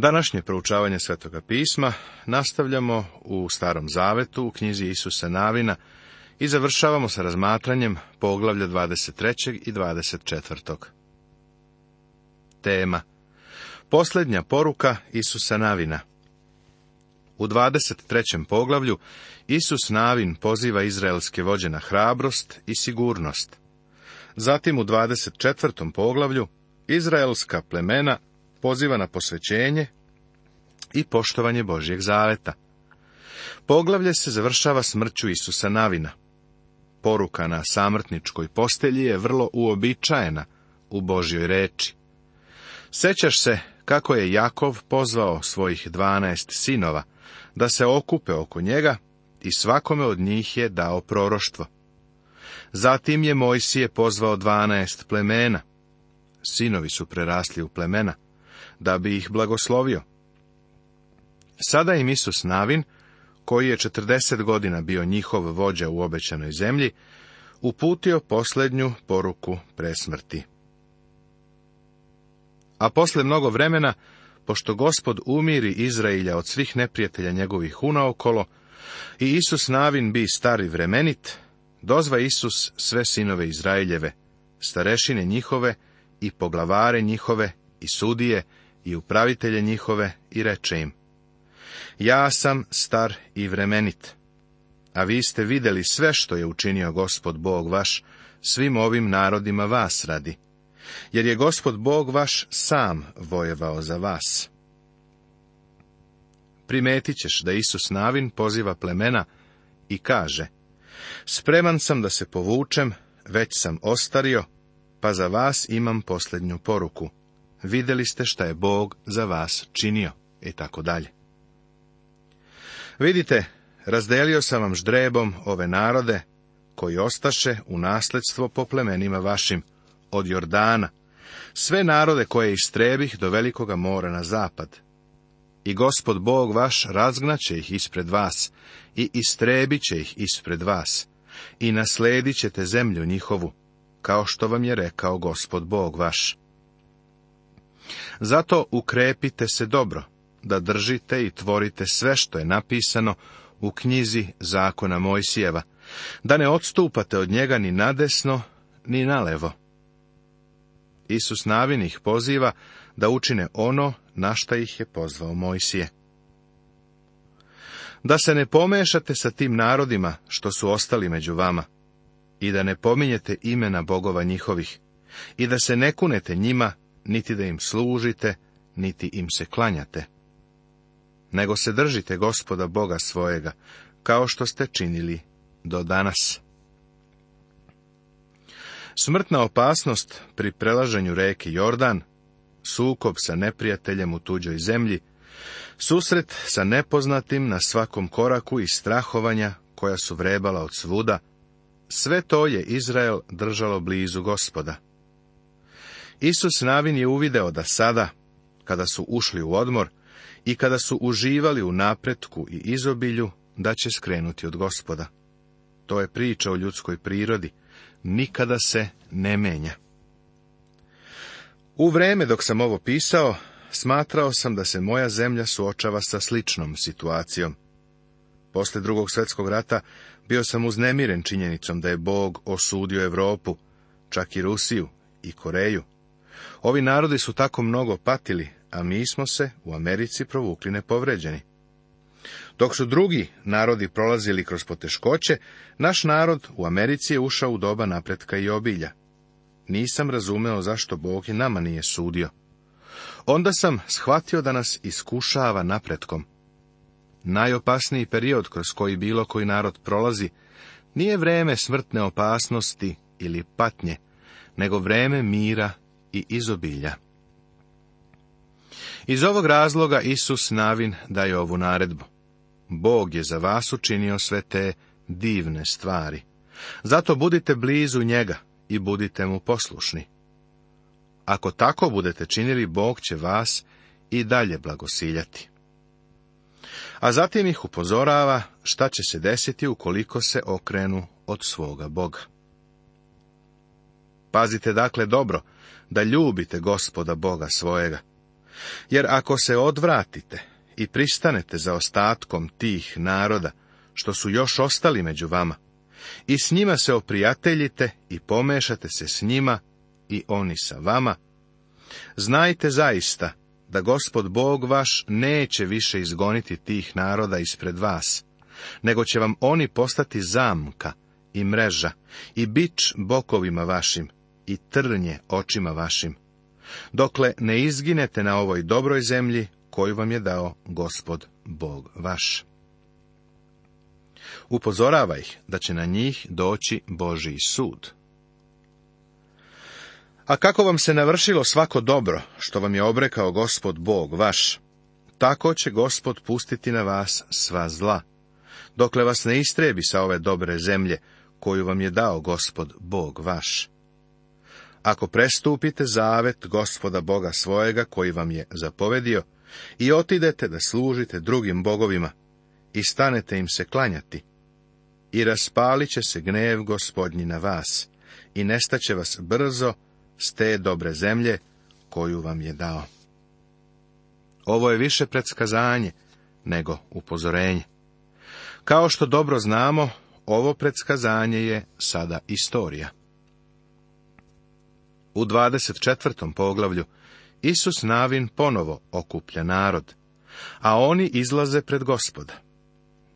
Današnje proučavanje Svetoga pisma nastavljamo u Starom Zavetu u knjizi Isusa Navina i završavamo sa razmatranjem poglavlja 23. i 24. Tema Posljednja poruka Isusa Navina U 23. poglavlju Isus Navin poziva izraelske vođe na hrabrost i sigurnost. Zatim u 24. poglavlju Izraelska plemena poziva na posvećenje i poštovanje Božjeg zaveta. Poglavlje se završava smrću Isusa Navina. Poruka na samrtničkoj postelji je vrlo uobičajena u Božjoj reči. Sećaš se kako je Jakov pozvao svojih dvanaest sinova da se okupe oko njega i svakome od njih je dao proroštvo. Zatim je Mojsije pozvao dvanaest plemena. Sinovi su prerasli u plemena da bi ih blagoslovio. Sada im Isus Navin, koji je četrdeset godina bio njihov vođa u obećanoj zemlji, uputio posljednju poruku presmrti. A posle mnogo vremena, pošto gospod umiri Izrailja od svih neprijatelja njegovih unaokolo, i Isus Navin bi stari vremenit, dozva Isus sve sinove Izraeljeve, starešine njihove i poglavare njihove i sudije, i upravitelje njihove i reče im, Ja sam star i vremenit, a vi ste vidjeli sve što je učinio gospod Bog vaš, svim ovim narodima vas radi, jer je gospod Bog vaš sam vojevao za vas. Primetit ćeš da Isus Navin poziva plemena i kaže, Spreman sam da se povučem, već sam ostario, pa za vas imam posljednju poruku vidjeli ste šta je Bog za vas činio, i tako dalje. Vidite, razdelio sam vam ždrebom ove narode, koji ostaše u nasledstvo po plemenima vašim, od Jordana, sve narode koje istrebih do velikoga mora na zapad. I gospod Bog vaš razgnaće ih ispred vas, i istrebit će ih ispred vas, i nasledit ćete zemlju njihovu, kao što vam je rekao gospod Bog vaš. Zato ukrepite se dobro, da držite i tvorite sve što je napisano u knjizi zakona Mojsijeva, da ne odstupate od njega ni nadesno, ni nalevo. Isus navin ih poziva da učine ono na šta ih je pozvao Mojsije. Da se ne pomešate sa tim narodima što su ostali među vama, i da ne pominjete imena bogova njihovih, i da se ne kunete njima niti da im služite, niti im se klanjate. Nego se držite gospoda Boga svojega, kao što ste činili do danas. Smrtna opasnost pri prelaženju reki Jordan, sukob sa neprijateljem u tuđoj zemlji, susret sa nepoznatim na svakom koraku i strahovanja koja su vrebala od svuda, sve to je Izrael držalo blizu gospoda. Isus Navin je uvideo da sada, kada su ušli u odmor i kada su uživali u napretku i izobilju, da će skrenuti od gospoda. To je priča o ljudskoj prirodi. Nikada se ne menja. U vreme dok sam ovo pisao, smatrao sam da se moja zemlja suočava sa sličnom situacijom. Posle drugog svjetskog rata bio sam uznemiren činjenicom da je Bog osudio Europu, čak i Rusiju i Koreju Ovi narodi su tako mnogo patili, a mi smo se u Americi provukli nepovređeni. Dok su drugi narodi prolazili kroz poteškoće, naš narod u Americi je ušao u doba napretka i obilja. Nisam razumeo zašto Bog i nama nije sudio. Onda sam shvatio da nas iskušava napretkom. Najopasniji period kroz koji bilo koji narod prolazi nije vreme smrtne opasnosti ili patnje, nego vreme mira i izobilja. Iz ovog razloga Isus navin daje ovu naredbu. Bog je za vas učinio sve te divne stvari. Zato budite blizu njega i budite mu poslušni. Ako tako budete činili, Bog će vas i dalje blagosiljati. A zatim ih upozorava šta će se desiti ukoliko se okrenu od svoga Boga. Pazite dakle dobro da ljubite gospoda Boga svojega. Jer ako se odvratite i pristanete za ostatkom tih naroda, što su još ostali među vama, i s njima se oprijateljite i pomešate se s njima i oni sa vama, znajte zaista da gospod Bog vaš neće više izgoniti tih naroda ispred vas, nego će vam oni postati zamka i mreža i bić bokovima vašim, i trnje očima vašim, dokle ne izginete na ovoj dobroj zemlji koju vam je dao gospod Bog vaš. Upozorava ih da će na njih doći Boži sud. A kako vam se navršilo svako dobro, što vam je obrekao gospod Bog vaš, tako će gospod pustiti na vas sva zla, dokle vas ne istrebi sa ove dobre zemlje, koju vam je dao gospod Bog vaš ako prestupite zavet gospoda Boga svojega koji vam je zapovedio i otidete da služite drugim bogovima i stanete im se klanjati i raspalit će se gnev gospodnji na vas i nestaće vas brzo s te dobre zemlje koju vam je dao. Ovo je više predskazanje nego upozorenje. Kao što dobro znamo, ovo predskazanje je sada istorija. U 24. poglavlju Isus Navin ponovo okuplja narod, a oni izlaze pred gospoda.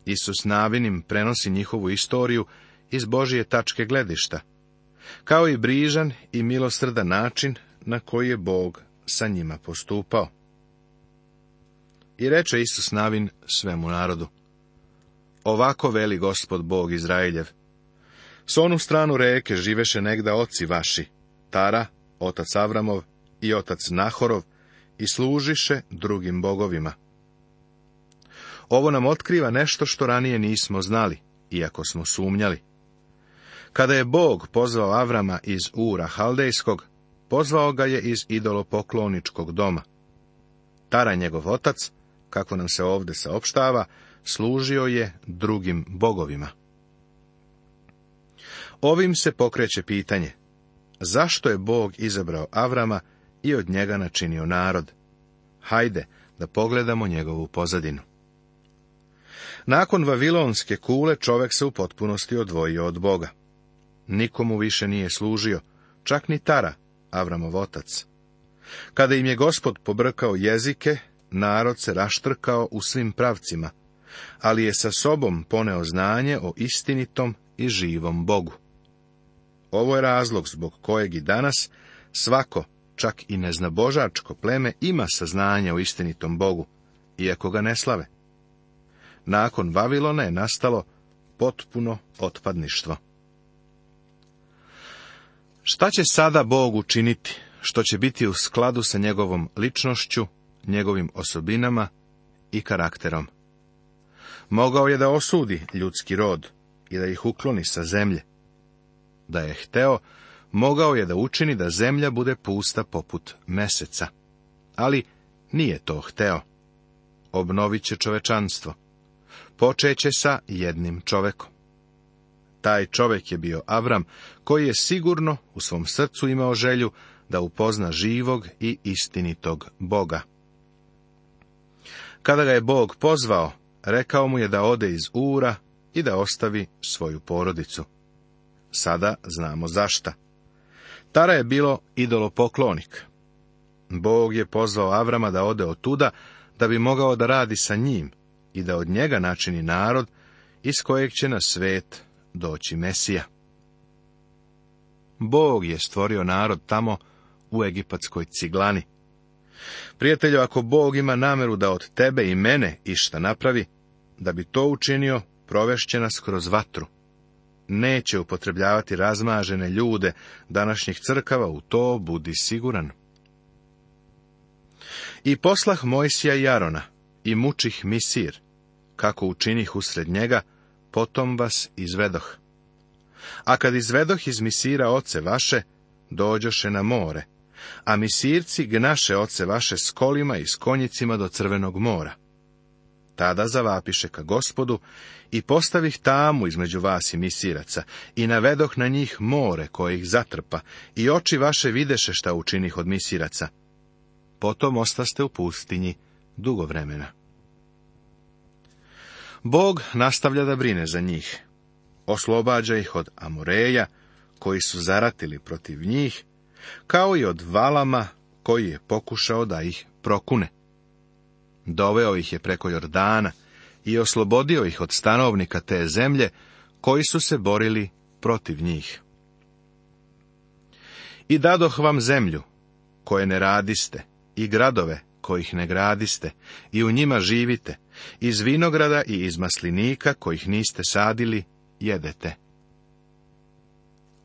Isus Navin im prenosi njihovu istoriju iz Božije tačke gledišta, kao i brižan i milosrdan način na koji je Bog sa njima postupao. I reče Isus Navin svemu narodu. Ovako veli gospod Bog Izraeljev. S onu stranu reke živeše negda oci vaši, Tara, otac Avramov i otac Nahorov, i služiše drugim bogovima. Ovo nam otkriva nešto što ranije nismo znali, iako smo sumnjali. Kada je Bog pozvao Avrama iz Ura Haldejskog, pozvao ga je iz idolopokloničkog doma. Tara njegov otac, kako nam se ovdje saopštava, služio je drugim bogovima. Ovim se pokreće pitanje, zašto je Bog izabrao Avrama i od njega načinio narod. Hajde da pogledamo njegovu pozadinu. Nakon vavilonske kule čovek se u potpunosti odvojio od Boga. Nikomu više nije služio, čak ni Tara, Avramov otac. Kada im je gospod pobrkao jezike, narod se raštrkao u svim pravcima, ali je sa sobom poneo znanje o istinitom i živom Bogu. Ovo je razlog zbog kojeg i danas svako, čak i neznabožačko pleme, ima saznanje o istinitom Bogu, iako ga ne slave. Nakon Vavilona je nastalo potpuno otpadništvo. Šta će sada Bog učiniti, što će biti u skladu sa njegovom ličnošću, njegovim osobinama i karakterom? Mogao je da osudi ljudski rod i da ih ukloni sa zemlje. Da je hteo, mogao je da učini da zemlja bude pusta poput meseca. Ali nije to hteo. Obnovit će čovečanstvo. Počeće sa jednim čovekom. Taj čovek je bio Avram, koji je sigurno u svom srcu imao želju da upozna živog i istinitog Boga. Kada ga je Bog pozvao, rekao mu je da ode iz Ura i da ostavi svoju porodicu. Sada znamo zašta. Tara je bilo idolopoklonik. Bog je pozvao Avrama da ode od tuda, da bi mogao da radi sa njim i da od njega načini narod iz kojeg će na svet doći Mesija. Bog je stvorio narod tamo u egipatskoj ciglani. Prijatelju, ako Bog ima nameru da od tebe i mene išta napravi, da bi to učinio, provešće nas kroz vatru neće upotrebljavati razmažene ljude današnjih crkava, u to budi siguran. I poslah Mojsija i Arona, i mučih misir, kako učinih usred njega, potom vas izvedoh. A kad izvedoh iz misira oce vaše, dođoše na more, a misirci gnaše oce vaše s kolima i s konjicima do crvenog mora. Tada zavapiše ka gospodu i postavih tamu između vas i misiraca i navedoh na njih more koje ih zatrpa i oči vaše videše šta učinih od misiraca. Potom ostaste u pustinji dugo vremena. Bog nastavlja da brine za njih. Oslobađa ih od Amoreja, koji su zaratili protiv njih, kao i od Valama, koji je pokušao da ih prokune. Doveo ih je preko Jordana i oslobodio ih od stanovnika te zemlje koji su se borili protiv njih. I dadoh vam zemlju, koje ne radiste, i gradove, kojih ne gradiste, i u njima živite, iz vinograda i iz maslinika, kojih niste sadili, jedete.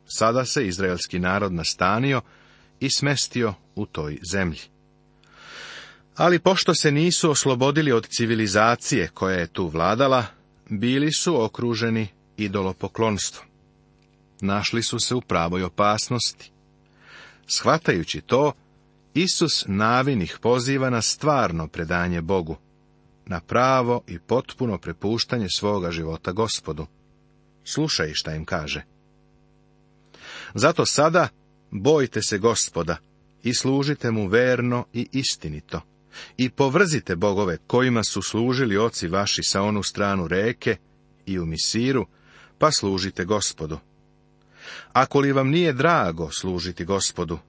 Sada se izraelski narod nastanio i smestio u toj zemlji. Ali pošto se nisu oslobodili od civilizacije koja je tu vladala, bili su okruženi idolopoklonstvom. Našli su se u pravoj opasnosti. Shvatajući to, Isus navinih poziva na stvarno predanje Bogu, na pravo i potpuno prepuštanje svoga života gospodu. Slušaj šta im kaže. Zato sada bojte se gospoda i služite mu verno i istinito. I povrzite bogove kojima su služili oci vaši sa onu stranu reke i u misiru, pa služite gospodu. Ako li vam nije drago služiti gospodu,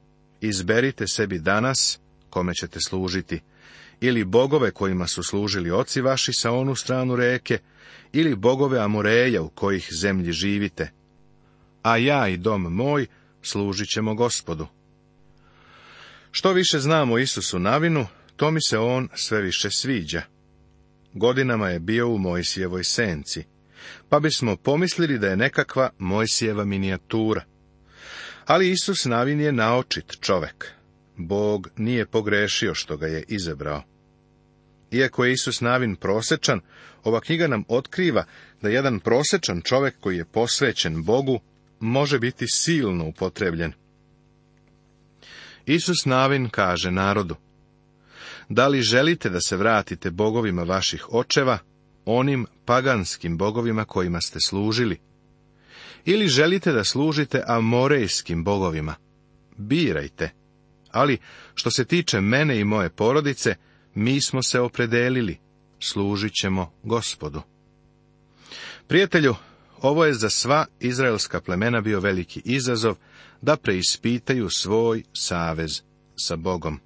izberite sebi danas kome ćete služiti, ili bogove kojima su služili oci vaši sa onu stranu reke, ili bogove Amoreja u kojih zemlji živite. A ja i dom moj služit ćemo gospodu. Što više znamo Isusu navinu, to mi se on sve više sviđa. Godinama je bio u Mojsijevoj senci, pa bismo pomislili da je nekakva Mojsijeva minijatura. Ali Isus Navin je naočit čovek. Bog nije pogrešio što ga je izabrao. Iako je Isus Navin prosečan, ova knjiga nam otkriva da jedan prosečan čovek koji je posvećen Bogu može biti silno upotrebljen. Isus Navin kaže narodu, da li želite da se vratite bogovima vaših očeva, onim paganskim bogovima kojima ste služili? Ili želite da služite amorejskim bogovima? Birajte. Ali, što se tiče mene i moje porodice, mi smo se opredelili, služit ćemo gospodu. Prijatelju, ovo je za sva izraelska plemena bio veliki izazov da preispitaju svoj savez sa Bogom.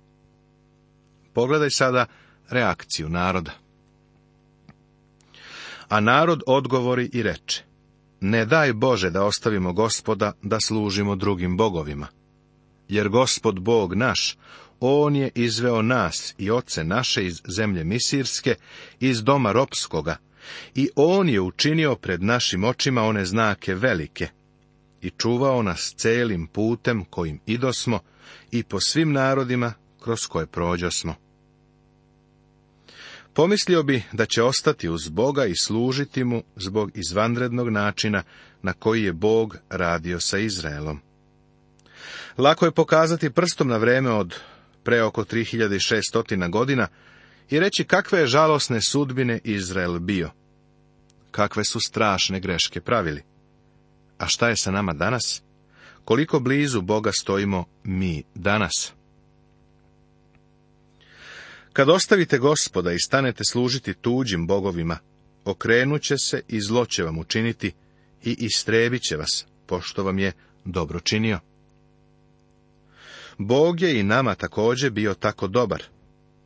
Pogledaj sada reakciju naroda. A narod odgovori i reče, ne daj Bože da ostavimo gospoda da služimo drugim bogovima, jer gospod Bog naš, on je izveo nas i oce naše iz zemlje Misirske, iz doma ropskoga, i on je učinio pred našim očima one znake velike, i čuvao nas celim putem kojim idosmo i po svim narodima kroz koje prođosmo. Pomislio bi da će ostati uz Boga i služiti mu zbog izvanrednog načina na koji je Bog radio sa Izraelom. Lako je pokazati prstom na vreme od pre oko 3600 godina i reći kakve je žalosne sudbine Izrael bio. Kakve su strašne greške pravili. A šta je sa nama danas? Koliko blizu Boga stojimo mi danas? Kad ostavite gospoda i stanete služiti tuđim bogovima, okrenut će se i zlo će vam učiniti i istrebit će vas, pošto vam je dobro činio. Bog je i nama također bio tako dobar,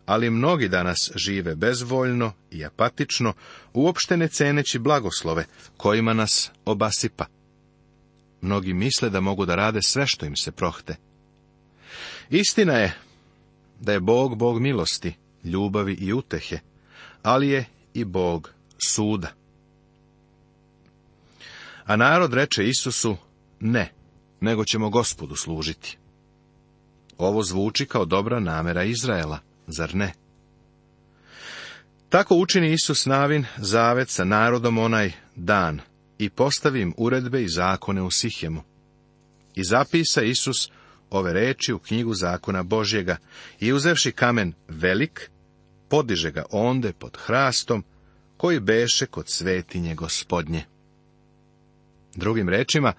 ali mnogi danas žive bezvoljno i apatično, uopšte ne ceneći blagoslove kojima nas obasipa. Mnogi misle da mogu da rade sve što im se prohte. Istina je da je Bog Bog milosti, ljubavi i utehe, ali je i Bog suda. A narod reče Isusu, ne, nego ćemo gospodu služiti. Ovo zvuči kao dobra namera Izraela, zar ne? Tako učini Isus Navin zavet sa narodom onaj dan i postavim uredbe i zakone u Sihjemu. I zapisa Isus ove reči u knjigu zakona Božjega i uzevši kamen velik, podiže ga onde pod hrastom koji beše kod svetinje gospodnje. Drugim rečima,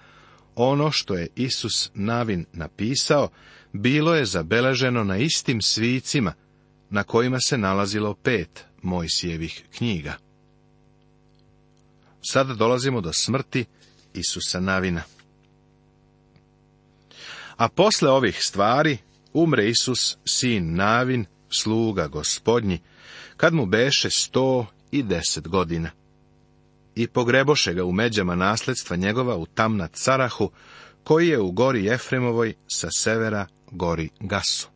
ono što je Isus Navin napisao, bilo je zabeleženo na istim svicima na kojima se nalazilo pet Mojsijevih knjiga. Sada dolazimo do smrti Isusa Navina. A posle ovih stvari umre Isus, sin Navin, sluga gospodnji, kad mu beše sto i deset godina. I pogreboše ga u međama nasledstva njegova u tamna Carahu, koji je u gori Efremovoj sa severa gori Gasu.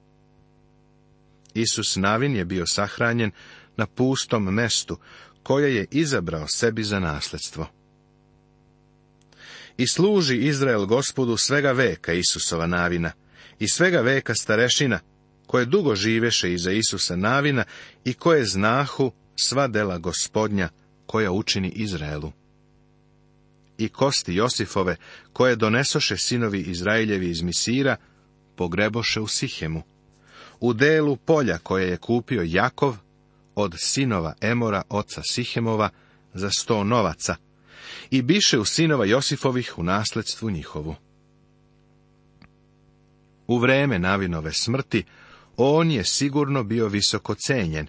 Isus Navin je bio sahranjen na pustom mestu, koje je izabrao sebi za nasledstvo. I služi Izrael gospodu svega veka Isusova navina i svega veka starešina, koje dugo živeše iza Isusa navina i koje znahu sva dela gospodnja koja učini Izraelu. I kosti Josifove, koje donesoše sinovi Izraeljevi iz Misira, pogreboše u Sihemu, u delu polja koje je kupio Jakov od sinova Emora oca Sihemova za sto novaca, i biše u sinova Josifovih u nasledstvu njihovu. U vreme Navinove smrti on je sigurno bio visoko cenjen,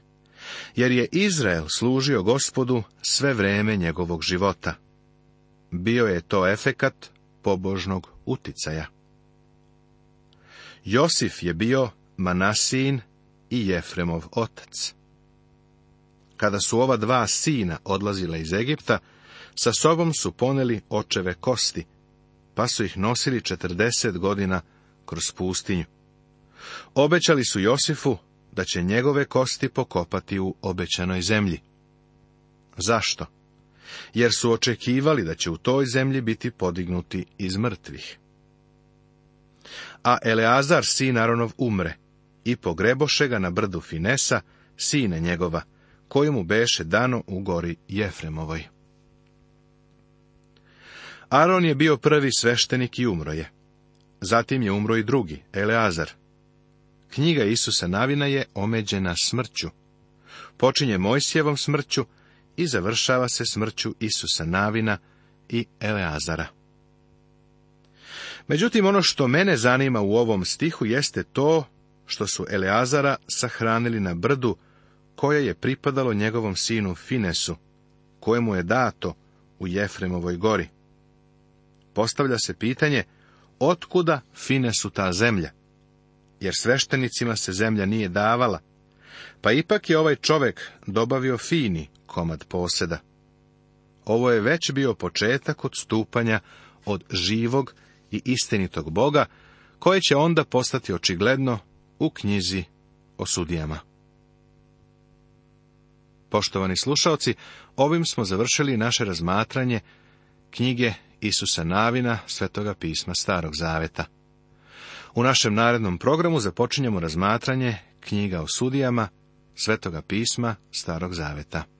jer je Izrael služio gospodu sve vreme njegovog života. Bio je to efekat pobožnog uticaja. Josif je bio Manasin i Jefremov otac. Kada su ova dva sina odlazila iz Egipta, sa sobom su poneli očeve kosti, pa su ih nosili četrdeset godina kroz pustinju. Obećali su Josifu da će njegove kosti pokopati u obećanoj zemlji. Zašto? Jer su očekivali da će u toj zemlji biti podignuti iz mrtvih. A Eleazar, sin Aronov, umre i pogreboše ga na brdu Finesa, sine njegova, mu beše dano u gori Jefremovoj. Aron je bio prvi sveštenik i umro je. Zatim je umro i drugi, Eleazar. Knjiga Isusa Navina je omeđena smrću. Počinje Mojsijevom smrću i završava se smrću Isusa Navina i Eleazara. Međutim, ono što mene zanima u ovom stihu jeste to što su Eleazara sahranili na brdu koje je pripadalo njegovom sinu Finesu, kojemu je dato u Jefremovoj gori. Postavlja se pitanje, otkuda fine su ta zemlja? Jer sveštenicima se zemlja nije davala, pa ipak je ovaj čovek dobavio fini komad poseda. Ovo je već bio početak odstupanja od živog i istinitog Boga, koje će onda postati očigledno u knjizi o sudijama. Poštovani slušaoci, ovim smo završili naše razmatranje knjige Isusa Navina, Svetoga pisma Starog Zaveta. U našem narednom programu započinjemo razmatranje knjiga o sudijama, Svetoga pisma Starog Zaveta.